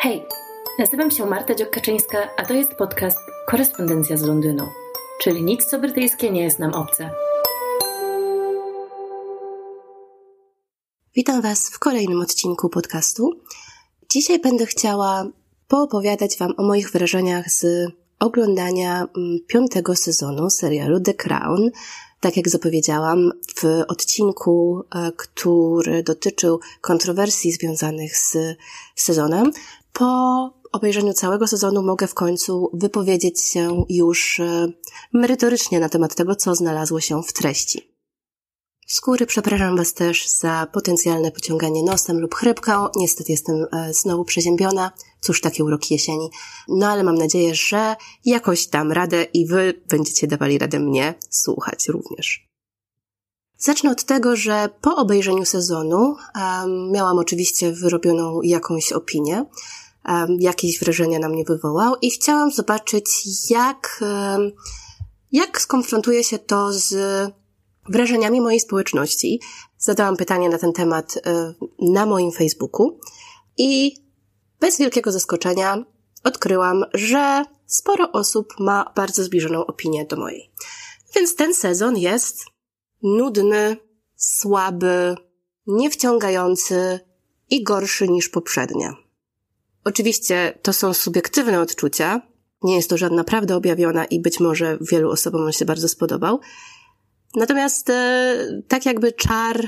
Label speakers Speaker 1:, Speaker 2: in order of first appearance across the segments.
Speaker 1: Hej, nazywam się Marta Dziokaczyńska, a to jest podcast Korespondencja z Londynu, czyli nic co brytyjskie nie jest nam obce.
Speaker 2: Witam Was w kolejnym odcinku podcastu. Dzisiaj będę chciała poopowiadać Wam o moich wrażeniach z oglądania mm, piątego sezonu serialu The Crown. Tak jak zapowiedziałam w odcinku, e, który dotyczył kontrowersji związanych z sezonem, po obejrzeniu całego sezonu mogę w końcu wypowiedzieć się już e, merytorycznie na temat tego, co znalazło się w treści. Z góry przepraszam Was też za potencjalne pociąganie nosem lub chrypką. Niestety jestem e, znowu przeziębiona. Cóż, takie uroki jesieni. No ale mam nadzieję, że jakoś dam radę i Wy będziecie dawali radę mnie słuchać również. Zacznę od tego, że po obejrzeniu sezonu um, miałam oczywiście wyrobioną jakąś opinię, jakieś wrażenia na mnie wywołał i chciałam zobaczyć, jak, jak skonfrontuje się to z wrażeniami mojej społeczności. Zadałam pytanie na ten temat y, na moim Facebooku i bez wielkiego zaskoczenia odkryłam, że sporo osób ma bardzo zbliżoną opinię do mojej. Więc ten sezon jest nudny, słaby, niewciągający i gorszy niż poprzednie. Oczywiście to są subiektywne odczucia, nie jest to żadna prawda objawiona i być może wielu osobom on się bardzo spodobał. Natomiast e, tak jakby czar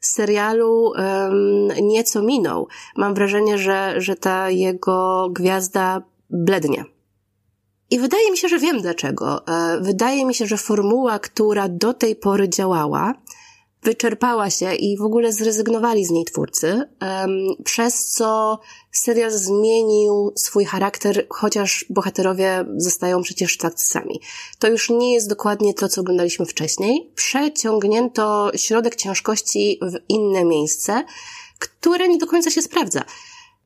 Speaker 2: serialu um, nieco minął. Mam wrażenie, że, że ta jego gwiazda blednie. I wydaje mi się, że wiem dlaczego. E, wydaje mi się, że formuła, która do tej pory działała, wyczerpała się i w ogóle zrezygnowali z niej twórcy, przez co serial zmienił swój charakter, chociaż bohaterowie zostają przecież tacy sami. To już nie jest dokładnie to, co oglądaliśmy wcześniej. Przeciągnięto środek ciężkości w inne miejsce, które nie do końca się sprawdza.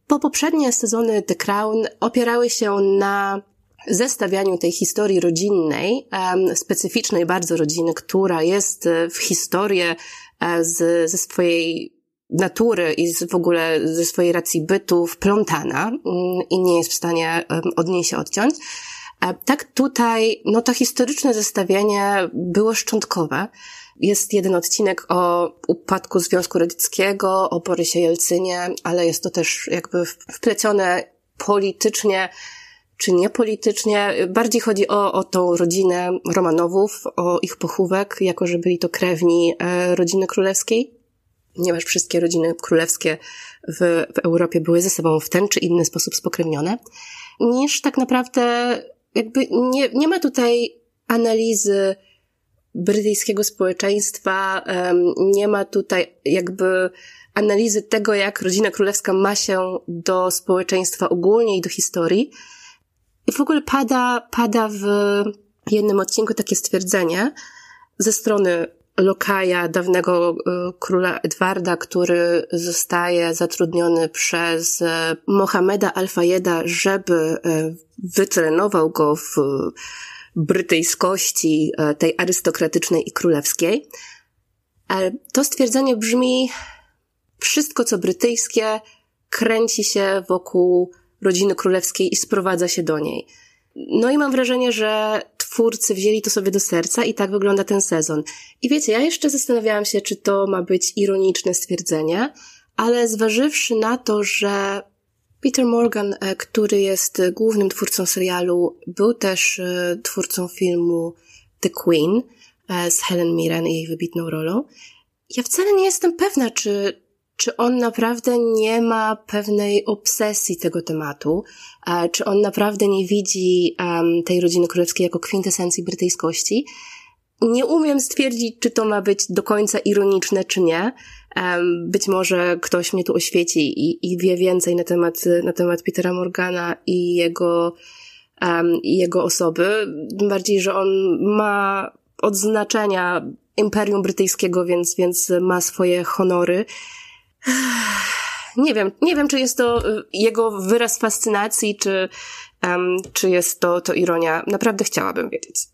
Speaker 2: Po poprzednie sezony The Crown opierały się na zestawianiu tej historii rodzinnej, specyficznej bardzo rodziny, która jest e, w historię e, z, ze swojej natury i z, w ogóle ze swojej racji bytu wplątana mm, i nie jest w stanie od niej się odciąć. E, tak tutaj, no to historyczne zestawienie było szczątkowe. Jest jeden odcinek o upadku Związku Radzieckiego, o Borysie Jelcynie, ale jest to też jakby wplecione politycznie czy nie politycznie. Bardziej chodzi o, o tą rodzinę Romanowów, o ich pochówek, jako że byli to krewni e, rodziny królewskiej, ponieważ wszystkie rodziny królewskie w, w Europie były ze sobą w ten czy inny sposób spokrewnione, niż tak naprawdę jakby nie, nie ma tutaj analizy brytyjskiego społeczeństwa, nie ma tutaj jakby analizy tego, jak rodzina królewska ma się do społeczeństwa ogólnie i do historii. W ogóle pada, pada w jednym odcinku takie stwierdzenie ze strony lokaja, dawnego e, króla Edwarda, który zostaje zatrudniony przez e, Mohameda Al-Fayeda, żeby e, wytrenował go w brytyjskości tej arystokratycznej i królewskiej. To stwierdzenie brzmi, wszystko co brytyjskie kręci się wokół rodziny królewskiej i sprowadza się do niej. No i mam wrażenie, że twórcy wzięli to sobie do serca i tak wygląda ten sezon. I wiecie, ja jeszcze zastanawiałam się, czy to ma być ironiczne stwierdzenie, ale zważywszy na to, że Peter Morgan, e, który jest głównym twórcą serialu, był też e, twórcą filmu The Queen e, z Helen Mirren i jej wybitną rolą. Ja wcale nie jestem pewna, czy czy on naprawdę nie ma pewnej obsesji tego tematu, czy on naprawdę nie widzi tej rodziny królewskiej jako kwintesencji brytyjskości. Nie umiem stwierdzić, czy to ma być do końca ironiczne, czy nie. Być może ktoś mnie tu oświeci i, i wie więcej na temat, na temat Petera Morgana i jego, i jego osoby. Tym bardziej, że on ma odznaczenia Imperium Brytyjskiego, więc, więc ma swoje honory. Nie wiem, nie wiem, czy jest to y, jego wyraz fascynacji, czy, um, czy jest to, to ironia. Naprawdę chciałabym wiedzieć.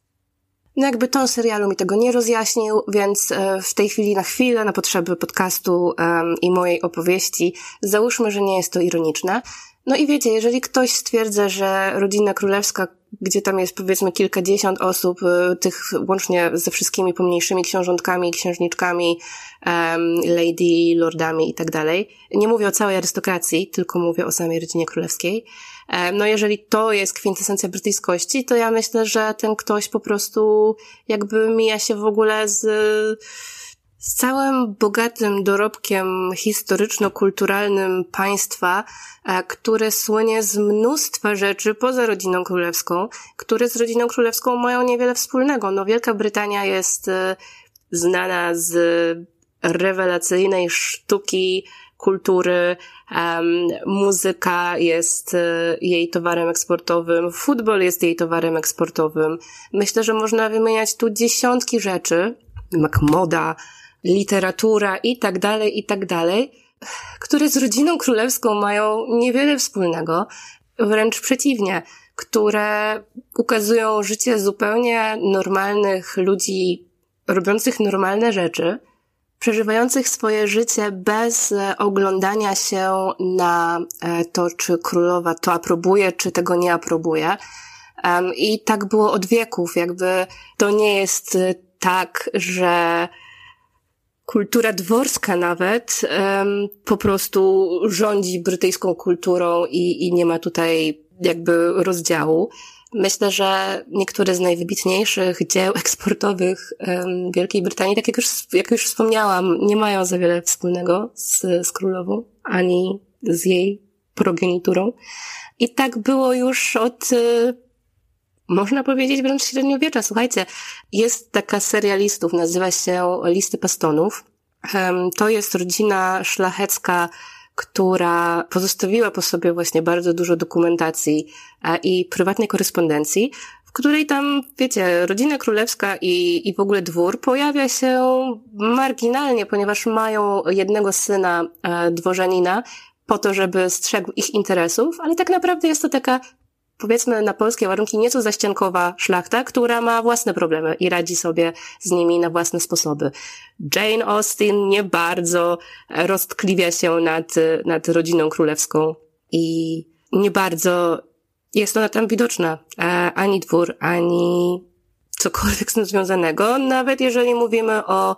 Speaker 2: No jakby ton serialu mi tego nie rozjaśnił, więc e, w tej chwili na chwilę, na potrzeby podcastu um, i mojej opowieści, załóżmy, że nie jest to ironiczne. No i wiecie, jeżeli ktoś stwierdza, że rodzina królewska, gdzie tam jest powiedzmy kilkadziesiąt osób, y, tych łącznie ze wszystkimi pomniejszymi książątkami, księżniczkami, um, lady, lordami i tak dalej. Nie mówię o całej arystokracji, tylko mówię o samej rodzinie królewskiej. No jeżeli to jest kwintesencja brytyjskości, to ja myślę, że ten ktoś po prostu jakby mija się w ogóle z z całym bogatym dorobkiem historyczno-kulturalnym państwa, e, które słynie z mnóstwa rzeczy poza rodziną królewską, które z rodziną królewską mają niewiele wspólnego. No Wielka Brytania jest e, znana z rewelacyjnej sztuki, kultury, um, muzyka jest e, jej towarem eksportowym, futbol jest jej towarem eksportowym. Myślę, że można wymieniać tu dziesiątki rzeczy, jak moda, literatura i tak dalej, i tak dalej, które z rodziną królewską mają niewiele wspólnego, wręcz przeciwnie, które ukazują życie zupełnie normalnych ludzi, robiących normalne rzeczy, przeżywających swoje życie bez e, oglądania się na e, to, czy królowa to aprobuje, czy tego nie aprobuje. I tak było od wieków, jakby to nie jest e, tak, że kultura dworska nawet um, po prostu rządzi brytyjską kulturą i, i nie ma tutaj jakby rozdziału. Myślę, że niektóre z najwybitniejszych dzieł eksportowych um, Wielkiej Brytanii, tak jak już, jak już wspomniałam, nie mają za wiele wspólnego z, z królową, ani z jej progeniturą. I tak było już od można powiedzieć wręcz średniowiecza. Słuchajcie, jest taka seria listów, nazywa się Listy Pastonów. To jest rodzina szlachecka, która pozostawiła po sobie właśnie bardzo dużo dokumentacji e, i prywatnej korespondencji, w której tam, wiecie, rodzina królewska i, i w ogóle dwór pojawia się marginalnie, ponieważ mają jednego syna, e, dworzanina, po to, żeby strzegł ich interesów, ale tak naprawdę jest to taka powiedzmy na polskie warunki nieco zaściankowa szlachta, która ma własne problemy i radzi sobie z nimi na własne sposoby. Jane Austen nie bardzo roztkliwia się nad, nad rodziną królewską i nie bardzo jest ona tam widoczna. Ani dwór, ani cokolwiek z tym związanego, nawet jeżeli mówimy o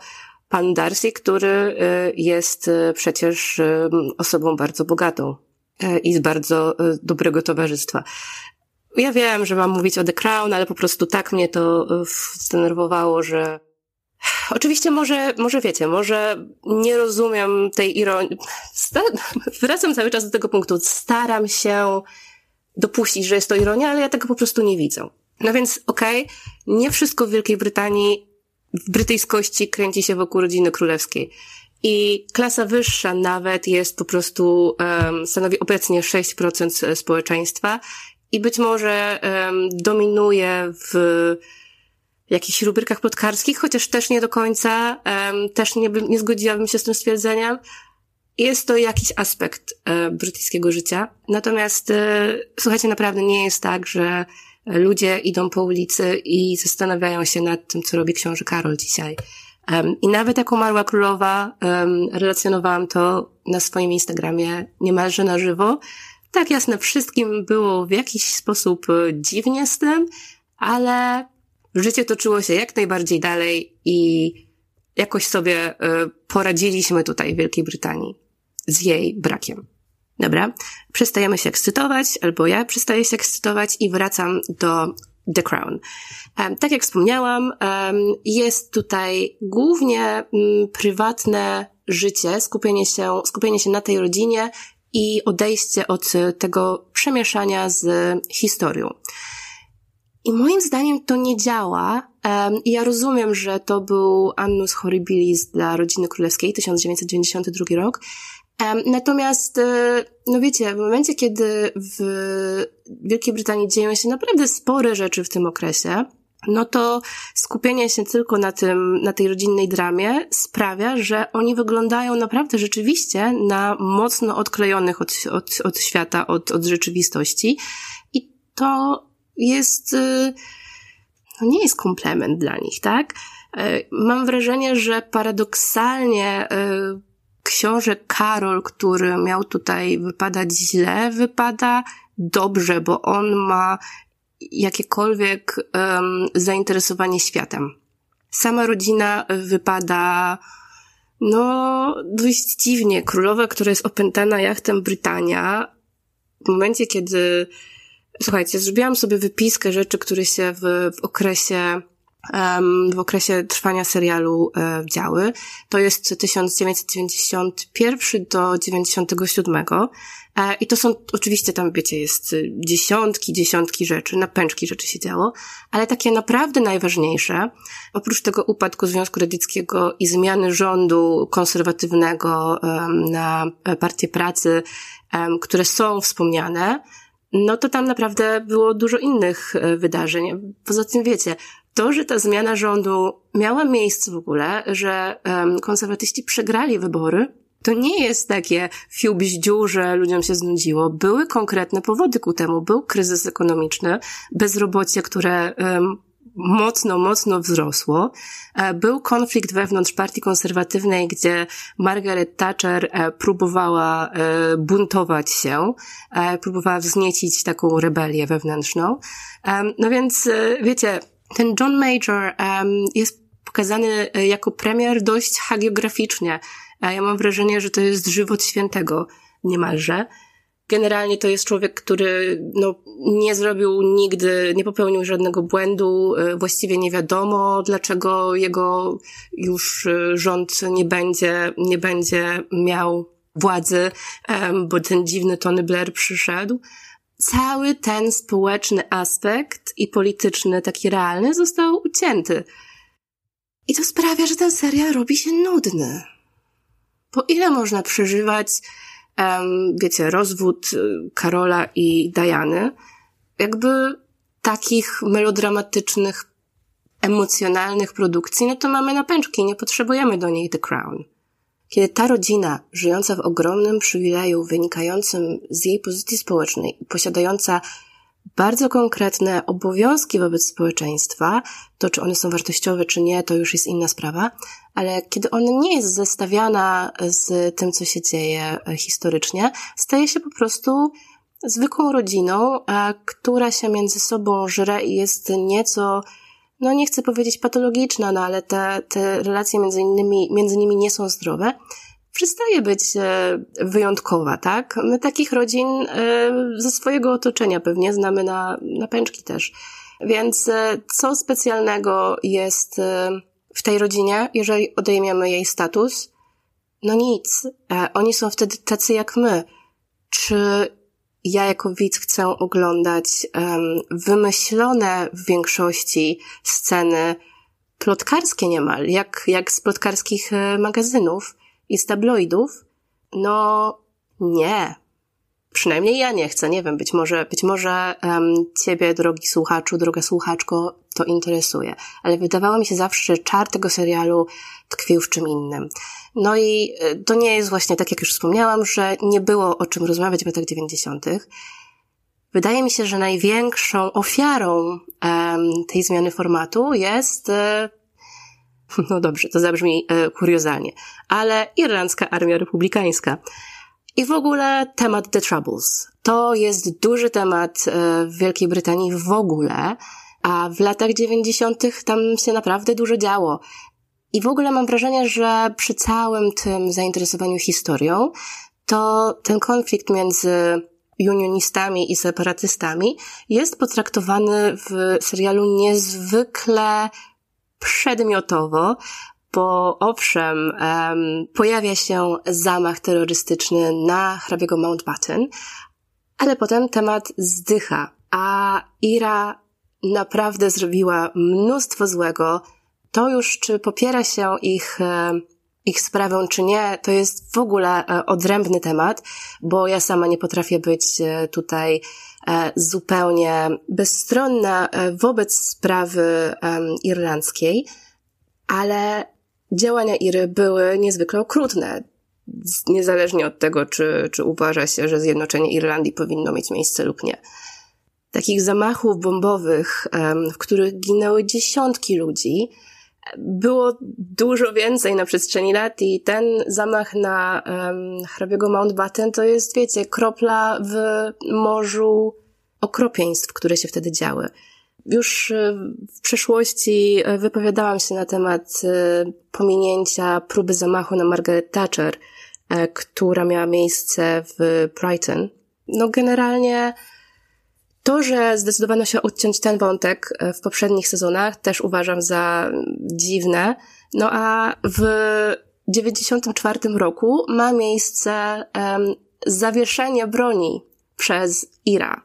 Speaker 2: pan Darcy, który y, jest y, przecież osobą bardzo bogatą i z bardzo dobrego towarzystwa. Ja wiem, że mam mówić o The Crown, ale po prostu tak mnie to e, zdenerwowało, że Oczywiście może, może wiecie, może nie rozumiem tej ironii. Wracam cały czas do tego punktu. Staram się dopuścić, że jest to ironia, ale ja tego po prostu nie widzę. No więc okej, okay, nie wszystko w Wielkiej Brytanii w brytyjskości kręci się wokół rodziny królewskiej. I klasa wyższa nawet jest po prostu, um, stanowi obecnie 6% społeczeństwa i być może um, dominuje w jakichś rubrykach plotkarskich, chociaż też nie do końca, um, też nie, nie zgodziłabym się z tym stwierdzeniem. Jest to jakiś aspekt e, brytyjskiego życia. Natomiast e, słuchajcie, naprawdę nie jest tak, że ludzie idą po ulicy i zastanawiają się nad tym, co robi książę Karol dzisiaj. Um, I nawet jak umarła królowa, um, relacjonowałam to na swoim Instagramie niemalże na żywo tak jasne, wszystkim było w jakiś sposób e, dziwnie z tym, ale życie toczyło się jak najbardziej dalej i jakoś sobie e, poradziliśmy tutaj w Wielkiej Brytanii z jej brakiem. Dobra, przestajemy się ekscytować, albo ja przestaję się ekscytować i wracam do The Crown. Tak jak wspomniałam, jest tutaj głównie mm, prywatne życie, skupienie się, skupienie się na tej rodzinie i odejście od tego przemieszania z historią. I moim zdaniem to nie działa. Ja rozumiem, że to był Annus Horribilis dla rodziny królewskiej, 1992 rok. Natomiast, e, no wiecie, w momencie, kiedy w Wielkiej Brytanii dzieją się naprawdę spore rzeczy w tym okresie, no to skupienie się tylko na tym, na tej rodzinnej dramie sprawia, że oni wyglądają naprawdę rzeczywiście na mocno odklejonych od, od, od świata, od, od rzeczywistości. I to jest, y, no nie jest komplement dla nich, tak? Y, mam wrażenie, że paradoksalnie y, książę Karol, który miał tutaj wypadać źle, wypada dobrze, bo on ma jakiekolwiek um, zainteresowanie światem. Sama rodzina wypada no dość dziwnie. Królowa, która jest opętana jachtem Brytania, w momencie, kiedy słuchajcie, zrobiłam sobie wypiskę rzeczy, które się w, w okresie w okresie trwania serialu e, działy. To jest 1991 do 97. E, I to są, oczywiście tam, wiecie, jest dziesiątki, dziesiątki rzeczy, napęczki rzeczy się działo, ale takie naprawdę najważniejsze, oprócz tego upadku Związku Radzieckiego i zmiany rządu konserwatywnego na Partię Pracy, które są wspomniane, no to tam naprawdę było dużo innych e, wydarzeń. Poza tym wiecie, to, że ta zmiana rządu miała miejsce w ogóle, że um, konserwatyści przegrali wybory, to nie jest takie fiu bździu, że ludziom się znudziło. Były konkretne powody ku temu. Był kryzys ekonomiczny, bezrobocie, które um, mocno, mocno wzrosło. E, był konflikt wewnątrz partii konserwatywnej, gdzie Margaret Thatcher e, próbowała e, buntować się, próbowała wzniecić taką rebelię wewnętrzną. No więc, wiecie, ten John Major jest pokazany jako premier dość hagiograficznie. Ja mam wrażenie, że to jest żywot świętego niemalże. Generalnie to jest człowiek, który no, nie zrobił nigdy, nie popełnił żadnego błędu. E, właściwie nie wiadomo, dlaczego jego już e, rząd nie będzie, nie będzie miał władzy, bo ten dziwny Tony Blair przyszedł. Cały ten społeczny aspekt i polityczny, taki realny, został ucięty. I to sprawia, że ten serial robi się nudny. Po ile można przeżywać wiecie, rozwód y, Karola i Diany, jakby takich melodramatycznych, emocjonalnych produkcji, no to mamy napęczki, nie potrzebujemy do niej The Crown. Kiedy ta rodzina, żyjąca w ogromnym przywileju wynikającym z jej pozycji społecznej i posiadająca bardzo konkretne obowiązki wobec społeczeństwa, to czy one są wartościowe, czy nie, to już jest inna sprawa, ale kiedy ona nie jest zestawiana z tym, co się dzieje e, historycznie, staje się po prostu zwykłą rodziną, która się między sobą żre i jest nieco, no nie chcę powiedzieć patologiczna, no ale te, te relacje między innymi, między nimi nie są zdrowe przestaje być e, wyjątkowa, tak? My takich rodzin e, ze swojego otoczenia pewnie znamy na, na pęczki też. Więc e, co specjalnego jest w tej rodzinie, jeżeli odejmiemy jej status? No nic. Oni są wtedy tacy jak my. Czy ja jako widz chcę oglądać um, wymyślone w większości sceny plotkarskie niemal, jak, jak z plotkarskich magazynów, i z tabloidów? No, nie. Przynajmniej ja nie chcę, nie wiem, być może, być może um, ciebie, drogi słuchaczu, droga słuchaczko, to interesuje. Ale wydawało mi się zawsze, że czar tego serialu tkwił w czym innym. No i e, to nie jest właśnie tak, jak już wspomniałam, że nie było o czym rozmawiać w latach dziewięćdziesiątych. Wydaje mi się, że największą ofiarą um, tej zmiany formatu jest e, no dobrze, to zabrzmi e, kuriozalnie, ale irlandzka armia republikańska. I w ogóle temat The Troubles. To jest duży temat e, w Wielkiej Brytanii w ogóle, a w latach dziewięćdziesiątych tam się naprawdę dużo działo. I w ogóle mam wrażenie, że przy całym tym zainteresowaniu historią, to ten konflikt między unionistami i separatystami jest potraktowany w serialu niezwykle przedmiotowo, bo owszem, um, pojawia się zamach terrorystyczny na hrabiego Mountbatten, ale potem temat zdycha, a Ira naprawdę zrobiła mnóstwo złego. To już, czy popiera się ich, ich sprawę, czy nie, to jest w ogóle e, odrębny temat, bo ja sama nie potrafię być e, tutaj E, zupełnie bezstronna wobec sprawy irlandzkiej, ale działania Iry były niezwykle okrutne. Niezależnie od tego, czy, czy uważa się, że zjednoczenie Irlandii powinno mieć miejsce lub nie. Takich zamachów bombowych, w których ginęły dziesiątki ludzi, było dużo więcej na przestrzeni lat i ten zamach na um, hrabiego Mountbatten to jest, wiecie, kropla w morzu okropieństw, które się wtedy działy. Już e, w przeszłości e, wypowiadałam się na temat e, pominięcia próby zamachu na Margaret Thatcher, która miała miejsce w Brighton. No generalnie to, że zdecydowano się odciąć ten wątek w poprzednich sezonach, też uważam za dziwne. No a w 94 roku ma miejsce um, zawieszenie broni przez Ira.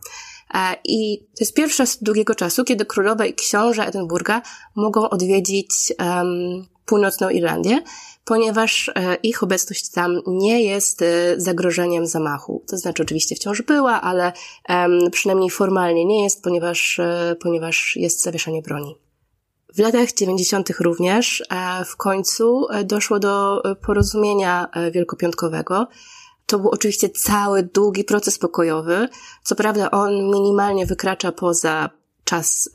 Speaker 2: E, I to jest pierwszy raz długiego czasu, kiedy królowa i książę Edynburga mogą odwiedzić um, północną Irlandię, ponieważ e, ich obecność tam nie jest e, zagrożeniem zamachu. To znaczy oczywiście wciąż była, ale um, przynajmniej formalnie nie jest, ponieważ, ponieważ jest zawieszenie broni. W latach 90. również w końcu doszło do porozumienia wielkopiątkowego, to był oczywiście cały długi proces pokojowy. Co prawda on minimalnie wykracza poza czas,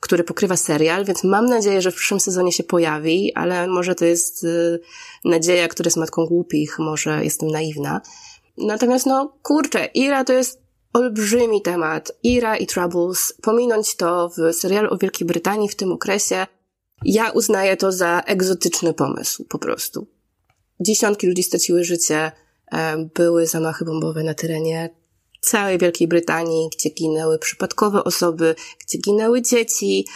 Speaker 2: który pokrywa serial, więc mam nadzieję, że w przyszłym sezonie się pojawi, ale może to jest y, nadzieja, która jest matką głupich, może jestem naiwna. Natomiast no, kurczę, Ira to jest olbrzymi temat. Ira i Troubles, pominąć to w serialu o Wielkiej Brytanii w tym okresie, ja uznaję to za egzotyczny pomysł, po prostu. Dziesiątki ludzi straciły życie, były zamachy bombowe na terenie całej Wielkiej Brytanii, gdzie ginęły przypadkowe osoby, gdzie ginęły dzieci,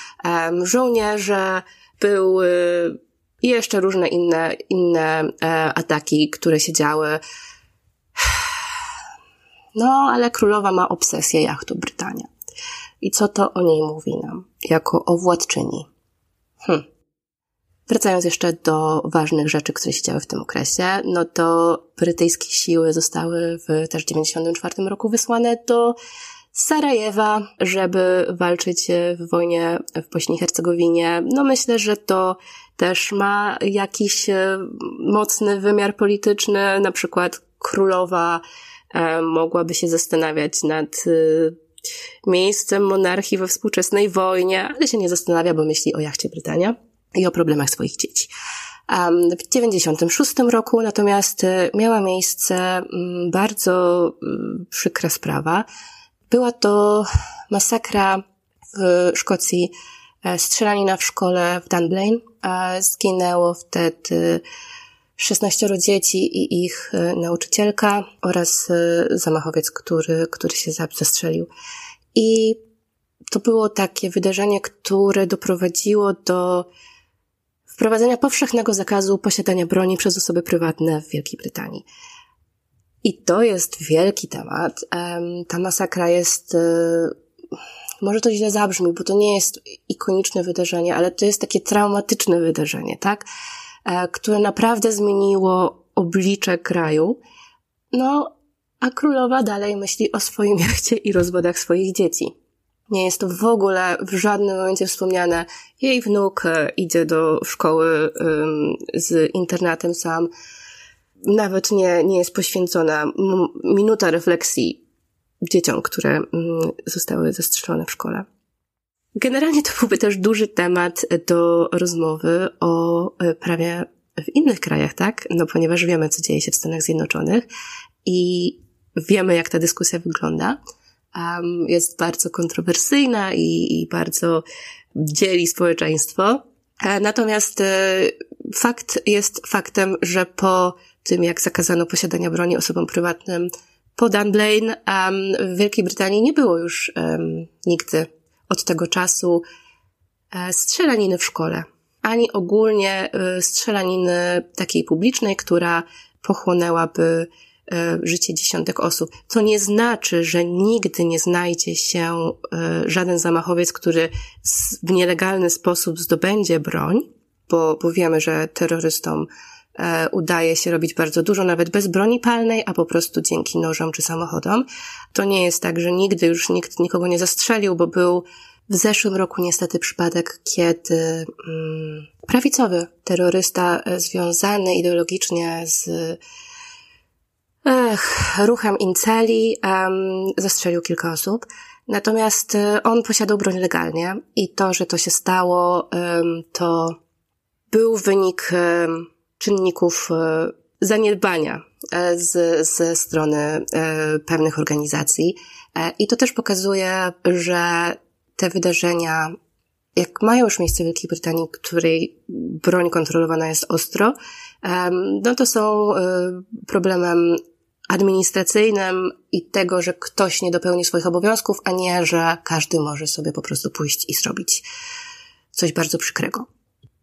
Speaker 2: żołnierze, były jeszcze różne inne, inne e, ataki, które się działy. No, ale królowa ma obsesję jachtu Brytania. I co to o niej mówi nam, jako o władczyni? Hm. Wracając jeszcze do ważnych rzeczy, które się działy w tym okresie, no to brytyjskie siły zostały w też 94 roku wysłane do Sarajewa, żeby walczyć w wojnie w Bośni i Hercegowinie. No myślę, że to też ma jakiś e, mocny wymiar polityczny, na przykład królowa e, mogłaby się zastanawiać nad e, miejscem monarchii we współczesnej wojnie, ale się nie zastanawia, bo myśli o jachcie Brytania i o problemach swoich dzieci. W 96 roku natomiast e, miała miejsce mm, bardzo mm, przykra sprawa. Była to masakra w Szkocji, e, strzelanina w szkole w Dunblane. Zginęło wtedy 16 dzieci i ich e, nauczycielka oraz zamachowiec, który, który się zastrzelił. I to było takie wydarzenie, które doprowadziło do wprowadzenia powszechnego zakazu posiadania broni przez osoby prywatne w Wielkiej Brytanii. I to jest wielki temat. Ta masakra jest, e, może to źle zabrzmi, bo to nie jest ikoniczne wydarzenie, ale to jest takie traumatyczne wydarzenie, tak? E, które naprawdę zmieniło oblicze kraju. No, a królowa dalej myśli o swoim jachcie i rozwodach swoich dzieci. Nie jest to w ogóle w żadnym momencie wspomniane. Jej wnuk e, idzie do szkoły z internatem sam. Nawet nie, nie jest poświęcona minuta refleksji dzieciom, które um, zostały zastrzelone w szkole. Generalnie to byłby też duży temat do rozmowy o e, prawie w innych krajach, tak? No ponieważ wiemy, co dzieje się w Stanach Zjednoczonych i wiemy, jak ta dyskusja wygląda um, jest bardzo kontrowersyjna i, i bardzo dzieli społeczeństwo. E, natomiast e, fakt jest faktem, że po tym, jak zakazano posiadania broni osobom prywatnym po Dunblane, w Wielkiej Brytanii nie było już um, nigdy od tego czasu e, strzelaniny w szkole, ani ogólnie strzelaniny takiej publicznej, która pochłonęłaby życie dziesiątek osób. To nie znaczy, że nigdy nie znajdzie się e, żaden zamachowiec, który w nielegalny sposób zdobędzie broń, bo, bo wiemy, że terrorystom e, udaje się robić bardzo dużo, nawet bez broni palnej, a po prostu dzięki nożom czy samochodom. To nie jest tak, że nigdy już nikt nikogo nie zastrzelił, bo był w zeszłym roku niestety przypadek, kiedy mm, prawicowy terrorysta związany ideologicznie z Ech, ruchem Inceli um, zastrzelił kilka osób. Natomiast e, on posiadał broń legalnie i to, że to się stało, to był wynik czynników e, zaniedbania e, z, ze strony pewnych organizacji. I to też pokazuje, że te wydarzenia, jak mają już miejsce w Wielkiej Brytanii, której broń kontrolowana jest ostro, no to są problemem administracyjnym i tego, że ktoś nie dopełni swoich obowiązków, a nie, że każdy może sobie po prostu pójść i zrobić coś bardzo przykrego.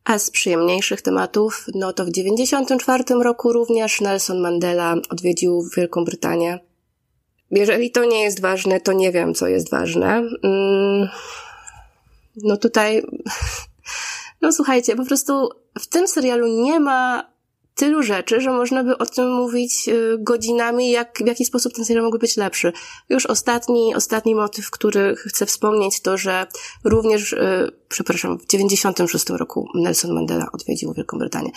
Speaker 2: A z przyjemniejszych tematów, no to w 1994 roku również Nelson Mandela odwiedził Wielką Brytanię. Jeżeli to nie jest ważne, to nie wiem, co jest ważne. Mm, no tutaj, no słuchajcie, po prostu w tym serialu nie ma tylu rzeczy, że można by o tym mówić y, godzinami, jak, w jaki sposób ten serial mógłby być lepszy. Już ostatni, ostatni motyw, który chcę wspomnieć, to, że również, y, przepraszam, w 96 roku Nelson Mandela odwiedził Wielką Brytanię.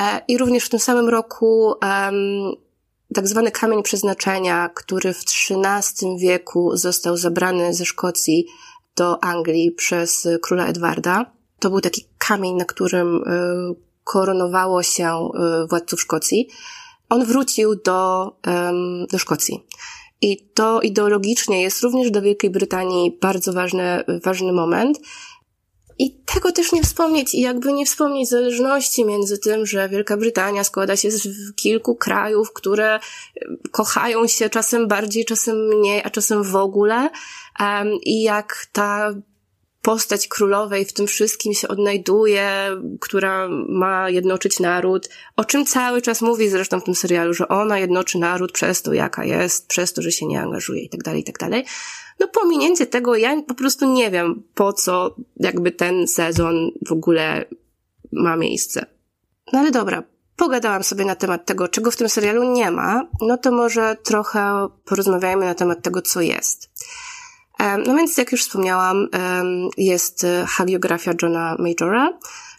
Speaker 2: E, I również w tym samym roku um, tak zwany kamień przeznaczenia, który w XIII wieku został zabrany ze Szkocji do Anglii przez króla Edwarda. To był taki kamień, na którym y, koronowało się y, władców Szkocji, on wrócił do, do Szkocji. I to ideologicznie jest również dla Wielkiej Brytanii bardzo ważny, ważny moment. I tego też nie wspomnieć, i jakby nie wspomnieć zależności między tym, że Wielka Brytania składa się z kilku krajów, które y, kochają się czasem bardziej, czasem mniej, a czasem w ogóle. I jak ta postać królowej w tym wszystkim się odnajduje, która ma jednoczyć naród, o czym cały czas mówi zresztą w tym serialu, że ona jednoczy naród przez to, jaka jest, przez to, że się nie angażuje i tak dalej, i tak dalej. No pominięcie tego, ja po prostu nie wiem, po co jakby ten sezon w ogóle ma miejsce. No ale dobra, pogadałam sobie na temat tego, czego w tym serialu nie ma, no to może trochę porozmawiajmy na temat tego, co jest. No więc, jak już wspomniałam, jest hagiografia Johna Majora,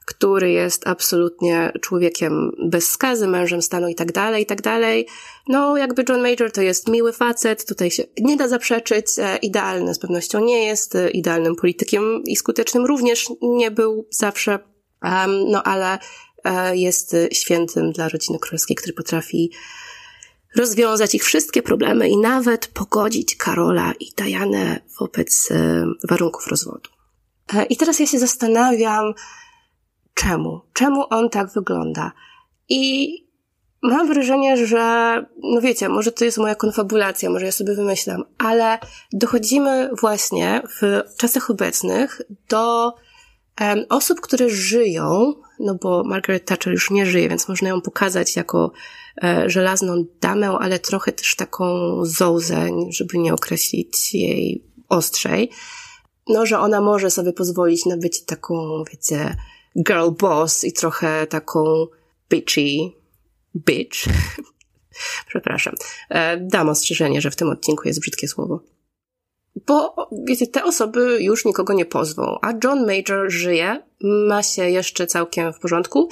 Speaker 2: który jest absolutnie człowiekiem bez skazy, mężem stanu i tak dalej, i tak dalej. No, jakby John Major to jest miły facet, tutaj się nie da zaprzeczyć, e, idealny z pewnością nie jest, e, idealnym politykiem i skutecznym również nie był zawsze, no ale e, jest świętym dla rodziny królewskiej, który potrafi rozwiązać ich wszystkie problemy i nawet pogodzić Karola i Dianę wobec e, warunków rozwodu. E, I teraz ja się zastanawiam, czemu? Czemu on tak wygląda? I mam wrażenie, że, no wiecie, może to jest moja konfabulacja, może ja sobie wymyślam, ale dochodzimy właśnie w czasach obecnych do osób, które żyją, no bo Margaret Thatcher już nie żyje, więc można ją pokazać jako E, żelazną damę, ale trochę też taką zołzę, żeby nie określić jej ostrzej. No, że ona może sobie pozwolić na być taką, wiecie, girl boss i trochę taką bitchy bitch. Przepraszam. E, dam ostrzeżenie, że w tym odcinku jest brzydkie słowo. Bo, wiecie, te osoby już nikogo nie pozwą, a John Major żyje, ma się jeszcze całkiem w porządku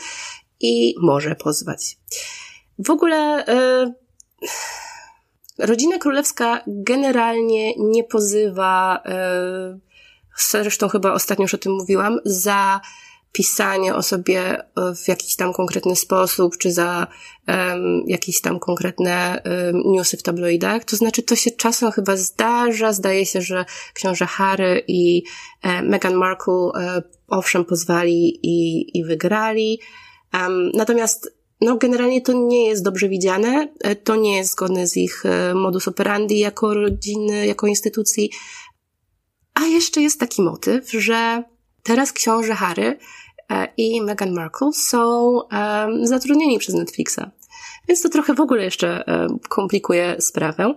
Speaker 2: i może pozwać. W ogóle y, rodzina królewska generalnie nie pozywa, y, zresztą chyba ostatnio już o tym mówiłam, za pisanie o sobie w jakiś tam konkretny sposób, czy za um, jakieś tam konkretne um, newsy w tabloidach. To znaczy, to się czasem chyba zdarza. Zdaje się, że książę Harry i e, Meghan Markle e, owszem pozwali i, i wygrali. Um, natomiast no, generalnie to nie jest dobrze widziane, e, to nie jest zgodne z ich e, modus operandi jako rodziny, jako instytucji. A jeszcze jest taki motyw, że teraz książę Harry e, i Meghan Markle są zatrudnieni przez Netflixa. Więc to trochę w ogóle jeszcze komplikuje sprawę.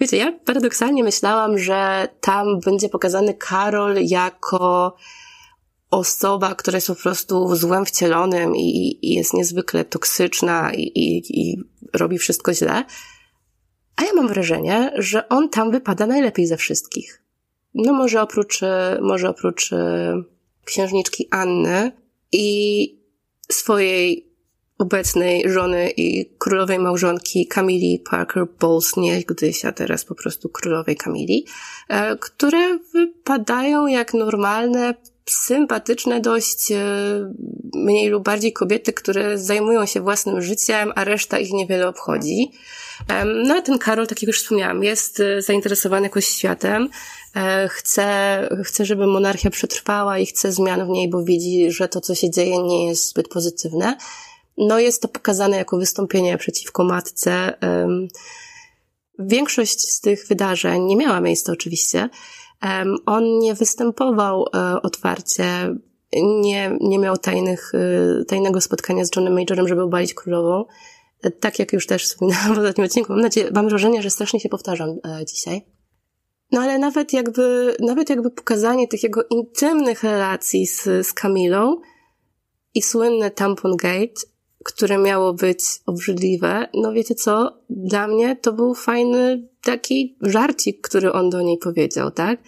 Speaker 2: Wiecie, ja paradoksalnie myślałam, że tam będzie pokazany Karol jako osoba, która jest po prostu złem wcielonym i, i jest niezwykle toksyczna i, i, i robi wszystko źle. A ja mam wrażenie, że on tam wypada najlepiej ze wszystkich. No może oprócz, może oprócz e, księżniczki Anny i swojej obecnej żony i królowej małżonki Camili Parker Bowles, niegdyś, a teraz po prostu królowej Camili, e, które wypadają jak normalne, sympatyczne dość e, mniej lub bardziej kobiety, które zajmują się własnym życiem, a reszta ich niewiele obchodzi. No a ten Karol, tak jak już wspomniałam, jest e, zainteresowany jakoś światem, chce, chce, żeby monarchia przetrwała i chce zmian w niej, bo widzi, że to, co się dzieje, nie jest zbyt pozytywne. No jest to pokazane jako wystąpienie przeciwko matce. Większość z tych wydarzeń nie miała miejsca oczywiście. On nie występował e, otwarcie, nie, nie miał tajnych, e, tajnego spotkania z Johnem Majorem, żeby obalić królową. E, tak jak już też wspominałam w ostatnim odcinku. Mam nadzieję, mam wrażenie, że strasznie się powtarzam dzisiaj. No ale nawet jakby, nawet jakby pokazanie tych jego intymnych relacji z, z Camilą i słynne Tampon Gate które miało być obrzydliwe, no wiecie co, dla mnie to był fajny taki żarcik, który on do niej powiedział, tak?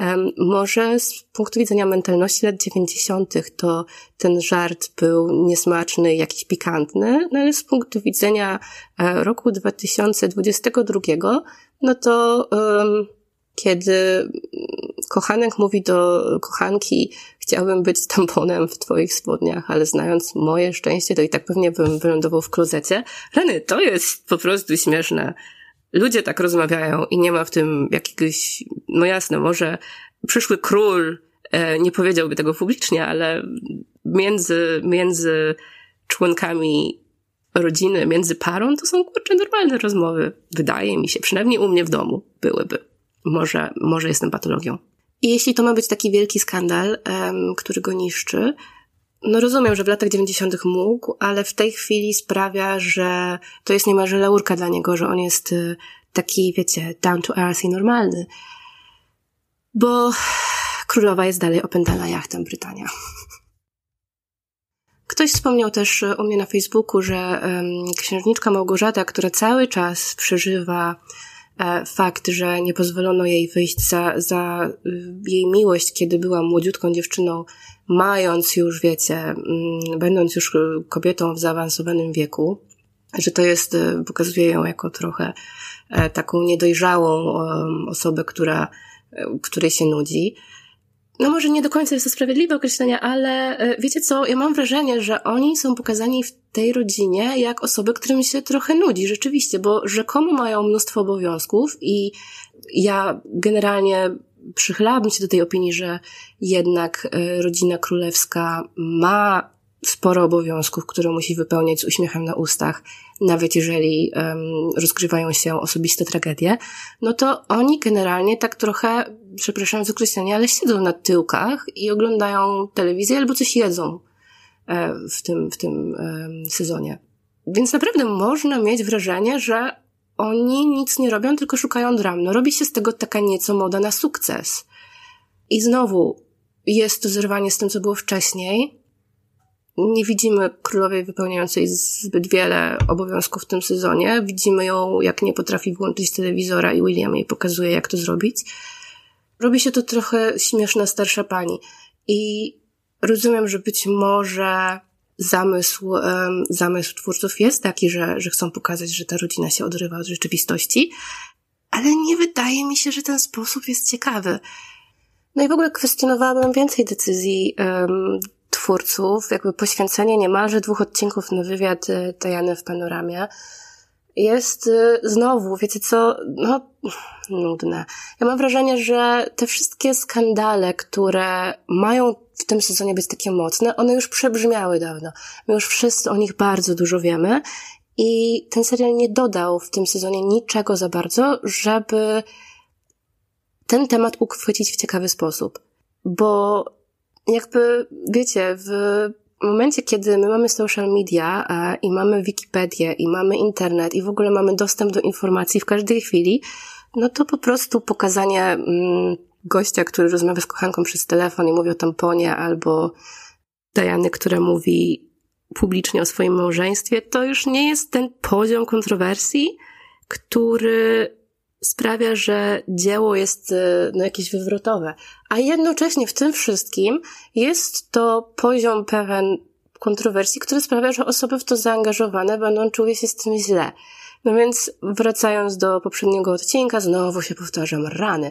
Speaker 2: Um, może z punktu widzenia mentalności lat dziewięćdziesiątych to ten żart był niesmaczny, jakiś pikantny, no ale z punktu widzenia e, roku 2022, no to um, kiedy kochanek mówi do kochanki, chciałbym być tamponem w twoich spodniach, ale znając moje szczęście, to i tak pewnie bym wylądował w klozecie. Rany, to jest po prostu śmieszne. Ludzie tak rozmawiają i nie ma w tym jakiegoś, no jasne, może przyszły król e, nie powiedziałby tego publicznie, ale między, między członkami rodziny, między parą, to są kurczę normalne rozmowy. Wydaje mi się, przynajmniej u mnie w domu byłyby. Może, może jestem patologią. I jeśli to ma być taki wielki skandal, um, który go niszczy, no rozumiem, że w latach 90. mógł, ale w tej chwili sprawia, że to jest niemalże laurka dla niego, że on jest y, taki, wiecie, down to earth i normalny. Bo królowa jest dalej opętana jachtem Brytania. Ktoś wspomniał też u mnie na Facebooku, że um, księżniczka Małgorzata, która cały czas przeżywa fakt, że nie pozwolono jej wyjść za, za y, jej miłość, kiedy była młodziutką dziewczyną, mając już, wiecie, mm, będąc już kobietą w zaawansowanym wieku, że to jest, y, pokazuje ją jako trochę e, taką niedojrzałą osobę, która, e, której się nudzi no może nie do końca jest to sprawiedliwe określenie, ale e, wiecie co, ja mam wrażenie, że oni są pokazani w tej rodzinie jak osoby, którym się trochę nudzi, rzeczywiście, bo rzekomo mają mnóstwo obowiązków i ja generalnie przychylałabym się do tej opinii, że jednak e, rodzina królewska ma sporo obowiązków, które musi wypełniać z uśmiechem na ustach, nawet jeżeli um, rozgrywają się osobiste tragedie, no to oni generalnie tak trochę, przepraszam za określenie, ale siedzą na tyłkach i oglądają telewizję albo coś jedzą e, w tym, w tym um, sezonie. Więc naprawdę można mieć wrażenie, że oni nic nie robią, tylko szukają dram. No robi się z tego taka nieco moda na sukces. I znowu jest to zerwanie z tym, co było wcześniej, nie widzimy królowej wypełniającej zbyt wiele obowiązków w tym sezonie. Widzimy ją, jak nie potrafi włączyć telewizora i William jej pokazuje, jak to zrobić. Robi się to trochę śmieszna starsza pani. I rozumiem, że być może zamysł, um, zamysł twórców jest taki, że, że chcą pokazać, że ta rodzina się odrywa od rzeczywistości, ale nie wydaje mi się, że ten sposób jest ciekawy. No i w ogóle kwestionowałabym więcej decyzji um, twórców, jakby poświęcenie niemalże dwóch odcinków na wywiad y, Tajany w panoramie jest y, znowu, wiecie co, no, nudne. Ja mam wrażenie, że te wszystkie skandale, które mają w tym sezonie być takie mocne, one już przebrzmiały dawno. My już wszyscy o nich bardzo dużo wiemy i ten serial nie dodał w tym sezonie niczego za bardzo, żeby ten temat uchwycić w ciekawy sposób. Bo jakby, wiecie, w momencie, kiedy my mamy social media e, i mamy Wikipedię i mamy internet i w ogóle mamy dostęp do informacji w każdej chwili, no to po prostu pokazanie mm, gościa, który rozmawia z kochanką przez telefon i mówi o tamponie, albo Dajany, która mówi publicznie o swoim małżeństwie, to już nie jest ten poziom kontrowersji, który sprawia, że dzieło jest e, no, jakieś wywrotowe. A jednocześnie w tym wszystkim jest to poziom pewien kontrowersji, który sprawia, że osoby w to zaangażowane będą czuły się z tym źle. No więc wracając do poprzedniego odcinka, znowu się powtarzam, rany.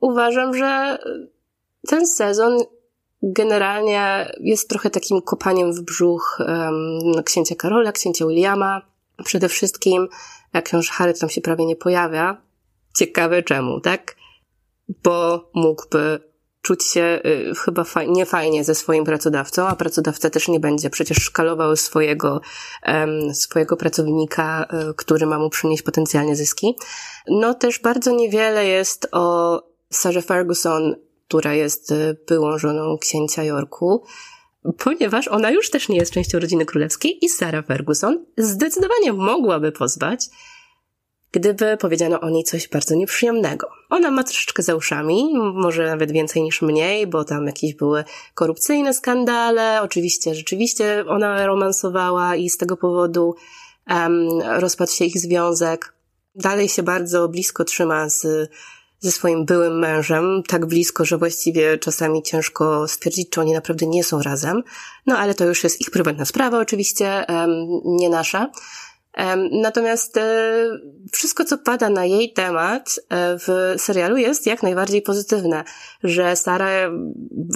Speaker 2: Uważam, że ten sezon generalnie jest trochę takim kopaniem w brzuch um, księcia Karola, księcia Williama. Przede wszystkim, książ Harry tam się prawie nie pojawia. Ciekawe czemu, tak? Bo mógłby czuć się y, chyba faj, niefajnie ze swoim pracodawcą, a pracodawca też nie będzie przecież szkalował swojego, swojego pracownika, y, który ma mu przynieść potencjalnie zyski. No też bardzo niewiele jest o Sarze Ferguson, która jest y, byłą żoną księcia Yorku, ponieważ ona już też nie jest częścią rodziny królewskiej i Sarah Ferguson zdecydowanie mogłaby pozwać gdyby powiedziano o niej coś bardzo nieprzyjemnego. Ona ma troszeczkę za uszami, może nawet więcej niż mniej, bo tam jakieś były korupcyjne skandale. Oczywiście, rzeczywiście ona romansowała i z tego powodu um, rozpadł się ich związek. Dalej się bardzo blisko trzyma z, ze swoim byłym mężem, tak blisko, że właściwie czasami ciężko stwierdzić, czy oni naprawdę nie są razem. No ale to już jest ich prywatna sprawa, oczywiście, um, nie nasza. Natomiast e, wszystko, co pada na jej temat e, w serialu jest jak najbardziej pozytywne, że Sara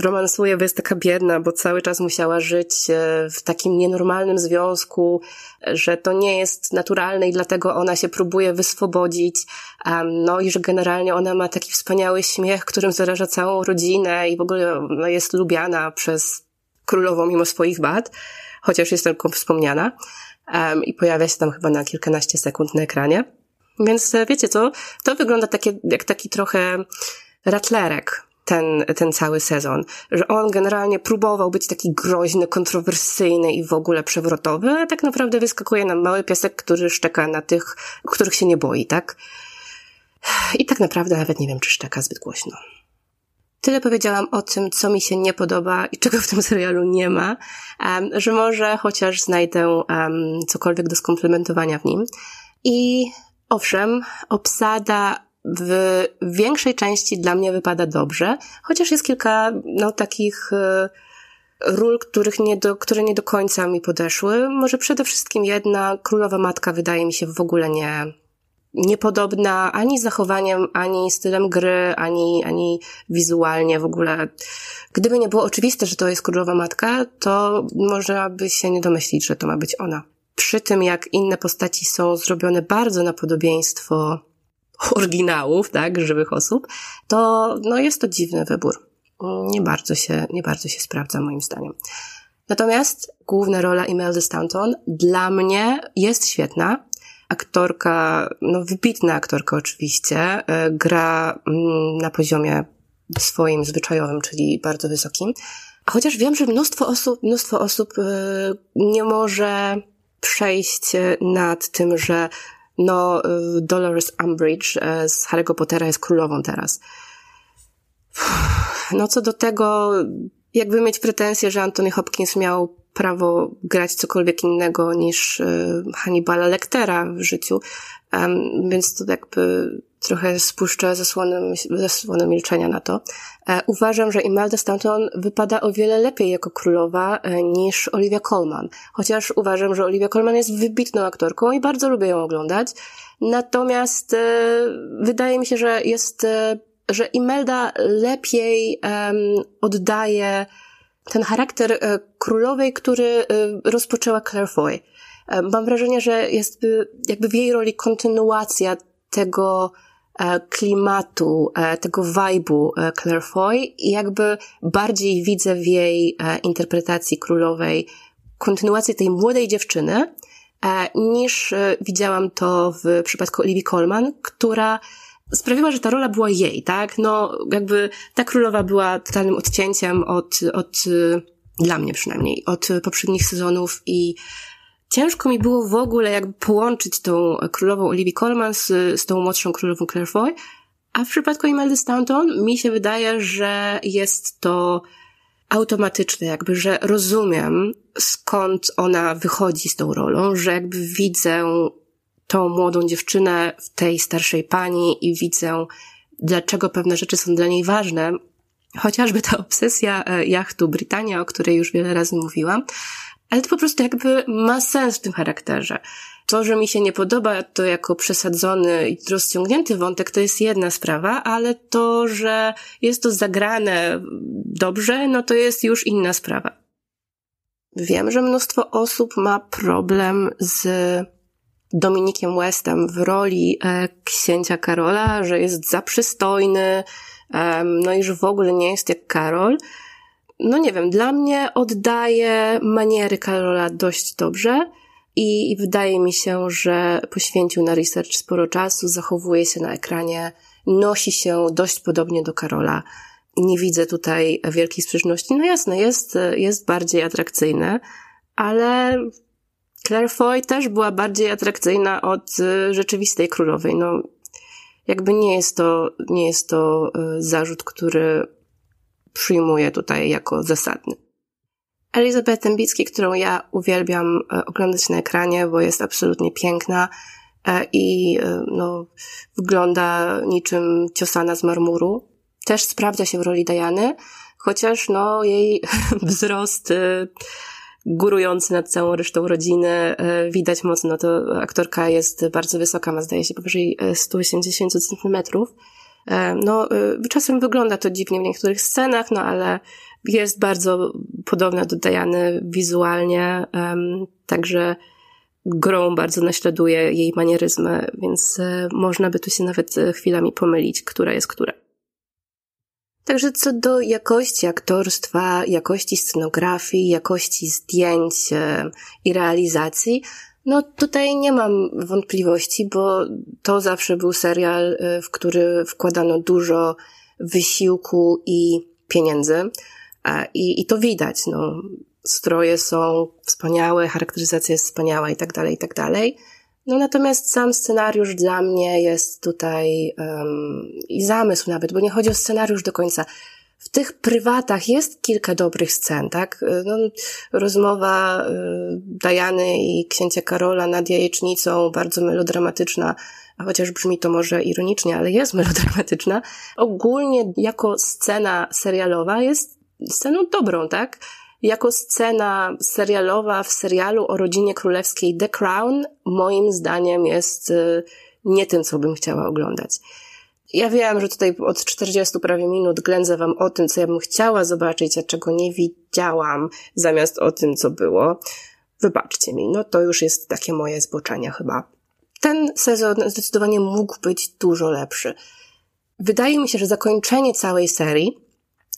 Speaker 2: romansuje, bo jest taka biedna, bo cały czas musiała żyć e, w takim nienormalnym związku, że to nie jest naturalne i dlatego ona się próbuje wyswobodzić, no i że generalnie ona ma taki wspaniały śmiech, którym zaraża całą rodzinę i w ogóle no, jest lubiana przez królową mimo swoich wad, chociaż jest tylko wspomniana um, i pojawia się tam chyba na kilkanaście sekund na ekranie. Więc e, wiecie co, to wygląda takie, jak taki trochę ratlerek, ten, ten cały sezon. Że on generalnie próbował być taki groźny, kontrowersyjny i w ogóle przewrotowy, a tak naprawdę wyskakuje nam mały piesek, który szczeka na tych, których się nie boi, tak? I tak naprawdę nawet nie wiem, czy szczeka zbyt głośno. Tyle powiedziałam o tym, co mi się nie podoba i czego w tym serialu nie ma, że może chociaż znajdę cokolwiek do skomplementowania w nim. I owszem, obsada w większej części dla mnie wypada dobrze, chociaż jest kilka no, takich y, ról, których nie do, które nie do końca mi podeszły. Może przede wszystkim jedna, Królowa Matka wydaje mi się w ogóle nie, niepodobna ani zachowaniem, ani stylem gry, ani, ani wizualnie w ogóle. Gdyby nie było oczywiste, że to jest królowa matka, to można by się nie domyślić, że to ma być ona. Przy tym, jak inne postaci są zrobione bardzo na podobieństwo oryginałów, tak, żywych osób, to no jest to dziwny wybór. Nie bardzo się, nie bardzo się sprawdza moim zdaniem. Natomiast główna rola Imelda Stanton dla mnie jest świetna aktorka, no wybitna aktorka oczywiście, e, gra mm, na poziomie swoim zwyczajowym, czyli bardzo wysokim. Chociaż wiem, że mnóstwo osób, mnóstwo osób e, nie może przejść nad tym, że no, e, Dolores Umbridge z Harry'ego Pottera jest królową teraz. No co do tego, jakby mieć pretensje, że Anthony Hopkins miał prawo grać cokolwiek innego niż y, Hannibala Lectera w życiu, więc to jakby trochę spuszczę zasłonę, milczenia na to. E, uważam, że Imelda Stanton wypada o wiele lepiej jako królowa e, niż Olivia Colman. Chociaż uważam, że Olivia Colman jest wybitną aktorką i bardzo lubię ją oglądać. Natomiast e, wydaje mi się, że jest, że Imelda lepiej oddaje ten charakter e, królowej, który e, rozpoczęła Claire Foy. E, mam wrażenie, że jest jakby w jej roli kontynuacja tego klimatu, tego vibe'u Claire Foy i jakby bardziej widzę w jej interpretacji królowej kontynuację tej młodej dziewczyny, niż widziałam to w przypadku Olivia Colman, która sprawiła, że ta rola była jej, tak? No, jakby ta królowa była totalnym odcięciem od, od, dla mnie przynajmniej, od poprzednich sezonów i ciężko mi było w ogóle jakby połączyć tą królową Olivia Colman z, z tą młodszą królową Claire Foy, a w przypadku Imeldy Stanton mi się wydaje, że jest to automatyczne, jakby, że rozumiem skąd ona wychodzi z tą rolą, że jakby widzę tą młodą dziewczynę w tej starszej pani i widzę, dlaczego pewne rzeczy są dla niej ważne. Chociażby ta obsesja e, jachtu Brytania, o której już wiele razy mówiłam, ale to po prostu jakby ma sens w tym charakterze. To, że mi się nie podoba to jako przesadzony i rozciągnięty wątek, to jest jedna sprawa, ale to, że jest to zagrane dobrze, no to jest już inna sprawa. Wiem, że mnóstwo osób ma problem z Dominikiem Westem w roli e, księcia Karola, że jest za przystojny, e, no i że w ogóle nie jest jak Karol. No nie wiem, dla mnie oddaje maniery Karola dość dobrze i, i wydaje mi się, że poświęcił na research sporo czasu, zachowuje się na ekranie, nosi się dość podobnie do Karola. Nie widzę tutaj wielkiej sprzeczności. No jasne, jest, jest bardziej atrakcyjny, ale Claire Foy też była bardziej atrakcyjna od y, rzeczywistej królowej. No, jakby nie jest to, nie jest to y, zarzut, który przyjmuję tutaj jako zasadny. Elizabeth Dębicki, którą ja uwielbiam y, oglądać na ekranie, bo jest absolutnie piękna i no, wygląda niczym ciosana z marmuru. Też sprawdza się w roli Diany, chociaż no, jej wzrost górujący nad całą resztą rodziny. E, widać mocno, to aktorka jest bardzo wysoka, ma zdaje się powyżej 180 e, centymetrów. E, no, czasem wygląda to dziwnie w niektórych scenach, no ale jest bardzo podobna do Diany wizualnie, także grą bardzo naśladuje jej manieryzmy, więc można by tu się nawet chwilami pomylić, która jest która. Także co do jakości aktorstwa, jakości scenografii, jakości zdjęć e, i realizacji, no tutaj nie mam wątpliwości, bo to zawsze był serial, e, w który wkładano dużo wysiłku i pieniędzy. I, i to widać, no. Stroje są wspaniałe, charakteryzacja jest wspaniała i tak dalej, i tak dalej. No natomiast sam scenariusz dla mnie jest tutaj um, i zamysł nawet, bo nie chodzi o scenariusz do końca. W tych prywatach jest kilka dobrych scen, tak? No, rozmowa y, Dajany i księcia Karola nad jajecznicą, bardzo melodramatyczna, a chociaż brzmi to może ironicznie, ale jest melodramatyczna. Ogólnie jako scena serialowa jest sceną dobrą, tak? Jako scena serialowa w serialu o rodzinie królewskiej The Crown, moim zdaniem jest y, nie tym, co bym chciała oglądać. Ja wiem, że tutaj od 40 prawie minut ględzę wam o tym, co ja bym chciała zobaczyć, a czego nie widziałam, zamiast o tym, co było. Wybaczcie mi, no to już jest takie moje zboczenie chyba. Ten sezon zdecydowanie mógł być dużo lepszy. Wydaje mi się, że zakończenie całej serii,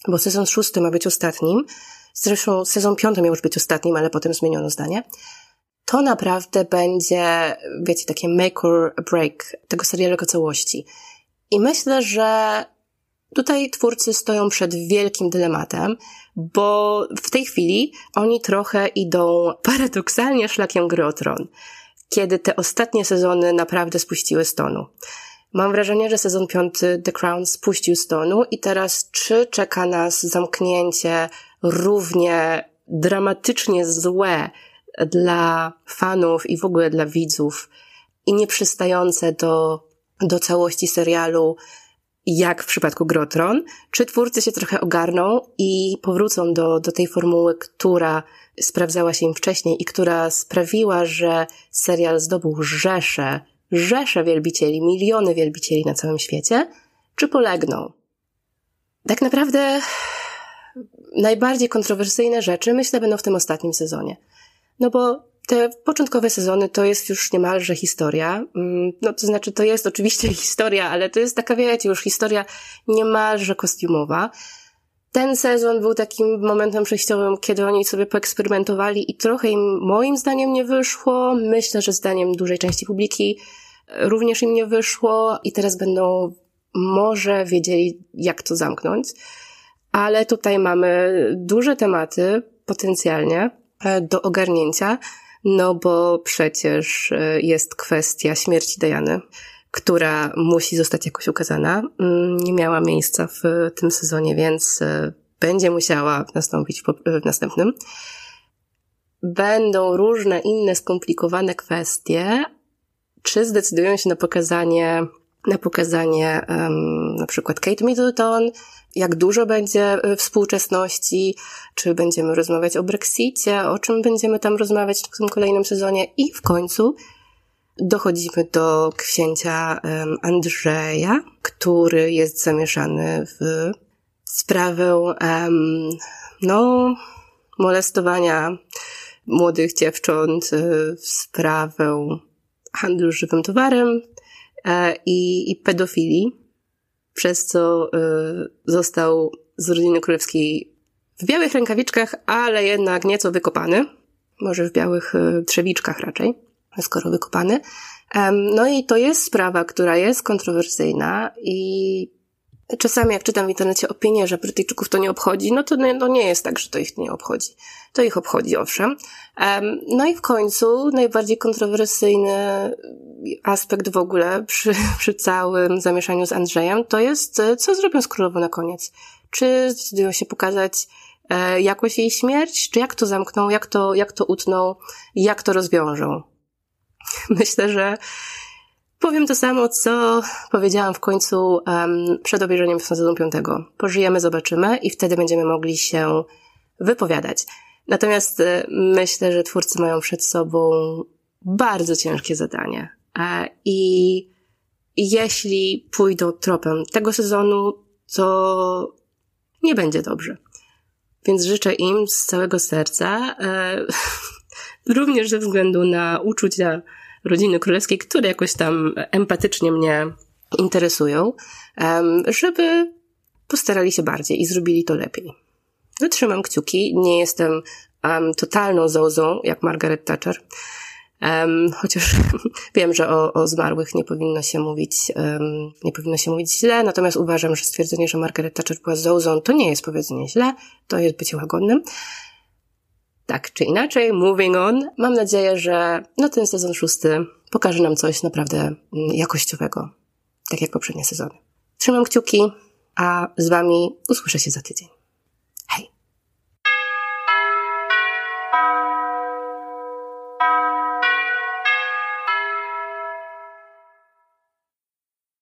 Speaker 2: bo sezon szósty ma być ostatnim, Zresztą sezon piąty miał już być ostatnim, ale potem zmieniono zdanie. To naprawdę będzie, wiecie, takie make or break tego serialu jako całości. I myślę, że tutaj twórcy stoją przed wielkim dylematem, bo w tej chwili oni trochę idą paradoksalnie szlakiem gry o tron, kiedy te ostatnie sezony naprawdę spuściły stonu. Mam wrażenie, że sezon piąty The Crown spuścił stonu i teraz czy czeka nas zamknięcie równie dramatycznie złe dla fanów i w ogóle dla widzów i nieprzystające do, do całości serialu, jak w przypadku Grotron, czy twórcy się trochę ogarną i powrócą do, do tej formuły, która sprawdzała się im wcześniej i która sprawiła, że serial zdobył rzesze, rzesze wielbicieli, miliony wielbicieli na całym świecie, czy polegną? Tak naprawdę najbardziej kontrowersyjne rzeczy, myślę, będą w tym ostatnim sezonie. No bo te początkowe sezony to jest już niemalże historia. Mm, no to znaczy, to jest oczywiście historia, ale to jest taka, wiecie, już historia niemalże kostiumowa. Ten sezon był takim momentem przejściowym, kiedy oni sobie poeksperymentowali i trochę im, moim zdaniem, nie wyszło. Myślę, że zdaniem dużej części publiki również im nie wyszło i teraz będą może wiedzieli, jak to zamknąć ale tutaj mamy duże tematy potencjalnie e, do ogarnięcia, no bo przecież e, jest kwestia śmierci Diany, która musi zostać jakoś ukazana. Mm, nie miała miejsca w tym sezonie, więc e, będzie musiała nastąpić w następnym. Będą różne inne skomplikowane kwestie. Czy zdecydują się na pokazanie na pokazanie um, na przykład Kate Middleton, jak dużo będzie y, współczesności, czy będziemy rozmawiać o Brexicie, o czym będziemy tam rozmawiać w tym kolejnym sezonie. I w końcu dochodzimy do księcia um, Andrzeja, który jest zamieszany w sprawę um, no, molestowania młodych dziewcząt, y, w sprawę handlu żywym towarem i, i pedofilii, przez co y, został z rodziny królewskiej w białych rękawiczkach, ale jednak nieco wykopany. Może w białych y, trzewiczkach raczej, skoro wykopany. No i to jest sprawa, która jest kontrowersyjna i Czasami jak czytam w internecie opinie, że Brytyjczyków to nie obchodzi, no to no nie jest tak, że to ich nie obchodzi. To ich obchodzi, owszem. No i w końcu najbardziej kontrowersyjny aspekt w ogóle przy, przy całym zamieszaniu z Andrzejem to jest, co zrobią z królową na koniec. Czy zdecydują się pokazać e, jakoś jej śmierć, czy jak to zamkną, jak to, jak to utną, jak to rozwiążą. Myślę, że Powiem to samo, co powiedziałam w końcu um, przed obejrzeniem sezonu piątego. Pożyjemy, zobaczymy i wtedy będziemy mogli się wypowiadać. Natomiast e, myślę, że twórcy mają przed sobą bardzo ciężkie zadanie. E, I jeśli pójdą tropem tego sezonu, to nie będzie dobrze. Więc życzę im z całego serca, e, również ze względu na uczucia rodziny królewskiej, które jakoś tam empatycznie mnie interesują, żeby postarali się bardziej i zrobili to lepiej. Wytrzymam kciuki, nie jestem totalną zozą, jak Margaret Thatcher, um, chociaż wiem, że o, o zmarłych nie powinno się mówić, um, nie powinno się mówić źle, natomiast uważam, że stwierdzenie, że Margaret Thatcher była zozą, to nie jest powiedzenie źle, to jest bycie łagodnym. Tak czy inaczej, moving on, mam nadzieję, że no ten sezon szósty pokaże nam coś naprawdę mm, jakościowego, tak jak poprzednie sezony. Trzymam kciuki, a z Wami usłyszę się za tydzień.